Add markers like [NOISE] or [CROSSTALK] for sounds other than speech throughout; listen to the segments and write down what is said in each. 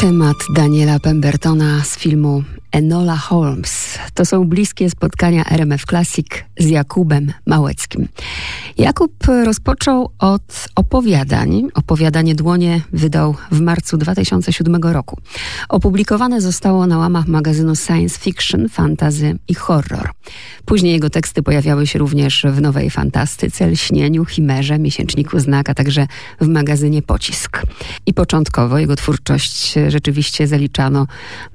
Temat Daniela Pembertona z filmu Enola Holmes. To są bliskie spotkania RMF Classic z Jakubem Małeckim. Jakub rozpoczął od opowiadań. Opowiadanie Dłonie wydał w marcu 2007 roku. Opublikowane zostało na łamach magazynu Science Fiction, Fantasy i Horror. Później jego teksty pojawiały się również w Nowej Fantastyce, Lśnieniu, Chimerze, Miesięczniku Znak, a także w magazynie Pocisk. I początkowo jego twórczość rzeczywiście zaliczano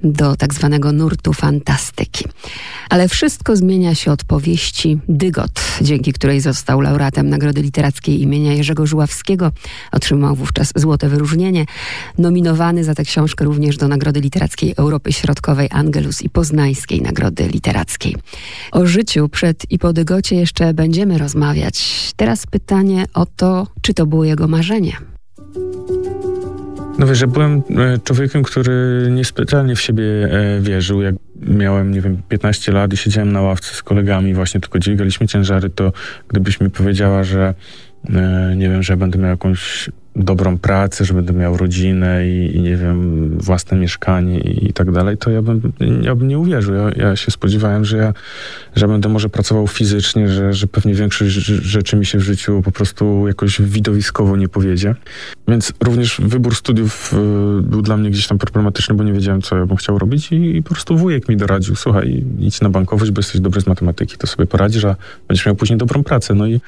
do tak zwanego nurtu fantastyki. Ale wszystko zmienia się od powieści Dygot, dzięki której został laureatem Nagrody Literackiej imienia Jerzego Żuławskiego. Otrzymał wówczas złote wyróżnienie. Nominowany za tę książkę również do Nagrody Literackiej Europy Środkowej Angelus i Poznańskiej Nagrody Literackiej. O życiu przed i po Dygocie jeszcze będziemy rozmawiać. Teraz pytanie o to, czy to było jego marzenie. No wiesz, że byłem e, człowiekiem, który niespecjalnie w siebie e, wierzył. Jak miałem, nie wiem, 15 lat i siedziałem na ławce z kolegami, właśnie tylko dźwigaliśmy ciężary, to gdybyś mi powiedziała, że e, nie wiem, że będę miał jakąś dobrą pracę, że będę miał rodzinę i, i, nie wiem, własne mieszkanie i, i, tak dalej, to ja bym, ja bym nie uwierzył. Ja, ja, się spodziewałem, że ja że będę może pracował fizycznie, że, że pewnie większość rzeczy mi się w życiu po prostu jakoś widowiskowo nie powiedzie. Więc również wybór studiów y, był dla mnie gdzieś tam problematyczny, bo nie wiedziałem, co ja bym chciał robić i, i po prostu wujek mi doradził, słuchaj, idź na bankowość, bo jesteś dobry z matematyki, to sobie poradzisz, a będziesz miał później dobrą pracę. No i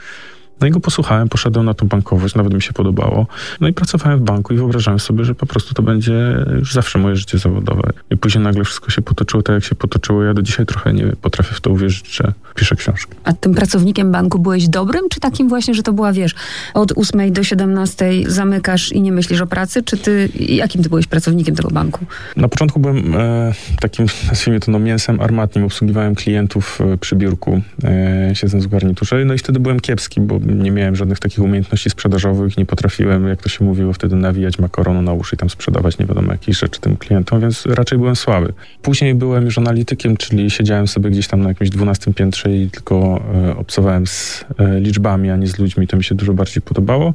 no i go posłuchałem, poszedłem na tą bankowość, nawet mi się podobało. No i pracowałem w banku i wyobrażałem sobie, że po prostu to będzie już zawsze moje życie zawodowe. I później nagle wszystko się potoczyło tak, jak się potoczyło. Ja do dzisiaj trochę nie potrafię w to uwierzyć, że piszę książki. A tym pracownikiem banku byłeś dobrym, czy takim właśnie, że to była, wiesz, od 8 do 17 zamykasz i nie myślisz o pracy, czy ty, jakim ty byłeś pracownikiem tego banku? Na początku byłem e, takim, nazwijmy to, no, mięsem armatnim. Obsługiwałem klientów e, przy biurku, e, siedząc w garniturze. No i wtedy byłem kiepski, bo nie miałem żadnych takich umiejętności sprzedażowych, nie potrafiłem, jak to się mówiło wtedy, nawijać makaronu na uszy i tam sprzedawać nie wiadomo jakieś rzeczy tym klientom, więc raczej byłem słaby. Później byłem już analitykiem, czyli siedziałem sobie gdzieś tam na jakimś 12 piętrze i tylko e, obcowałem z e, liczbami, a nie z ludźmi. To mi się dużo bardziej podobało.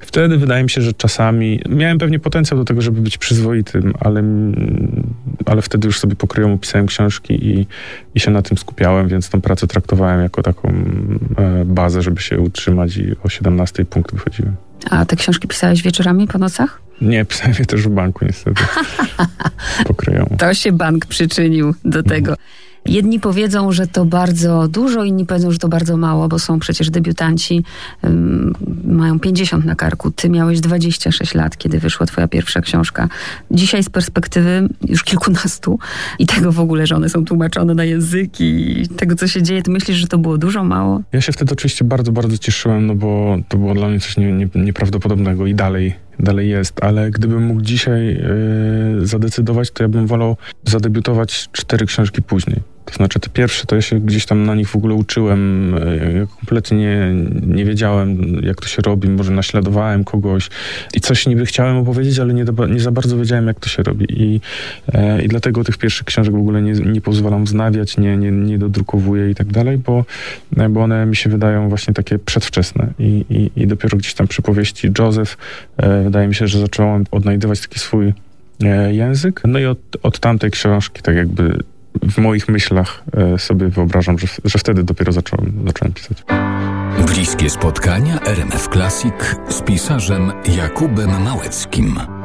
Wtedy wydaje mi się, że czasami miałem pewnie potencjał do tego, żeby być przyzwoitym, ale, ale wtedy już sobie pokryjomu pisałem książki i, i się na tym skupiałem, więc tą pracę traktowałem jako taką e, bazę, żeby się utrzymać i o 17 punkt wychodziłem. A te książki pisałeś wieczorami po nocach? Nie, [LAUGHS] pisałem je też w banku niestety. [LAUGHS] Pokryjomu. To się bank przyczynił do tego. Jedni powiedzą, że to bardzo dużo, inni powiedzą, że to bardzo mało, bo są przecież debiutanci, um, mają 50 na karku. Ty miałeś 26 lat, kiedy wyszła twoja pierwsza książka. Dzisiaj z perspektywy już kilkunastu i tego w ogóle, że one są tłumaczone na języki i tego, co się dzieje, ty myślisz, że to było dużo, mało? Ja się wtedy oczywiście bardzo, bardzo cieszyłem, no bo to było dla mnie coś nie, nie, nieprawdopodobnego i dalej dalej jest, ale gdybym mógł dzisiaj yy, zadecydować, to ja bym wolał zadebiutować cztery książki później. To znaczy te pierwsze, to ja się gdzieś tam na nich w ogóle uczyłem, e, ja kompletnie nie, wiedziałem, jak to się robi, może naśladowałem kogoś i coś niby chciałem opowiedzieć, ale nie, nie za bardzo wiedziałem, jak to się robi. I, e, i dlatego tych pierwszych książek w ogóle nie, nie pozwalam wznawiać, nie, nie, nie dodrukowuję i tak dalej, bo, e, bo one mi się wydają właśnie takie przedwczesne. I, i, i dopiero gdzieś tam przy powieści Joseph e, wydaje mi się, że zacząłem odnajdywać taki swój e, język. No i od, od tamtej książki tak jakby w moich myślach e, sobie wyobrażam, że, że wtedy dopiero zacząłem, zacząłem pisać. Bliskie spotkania RMF Classic z pisarzem Jakubem Małeckim.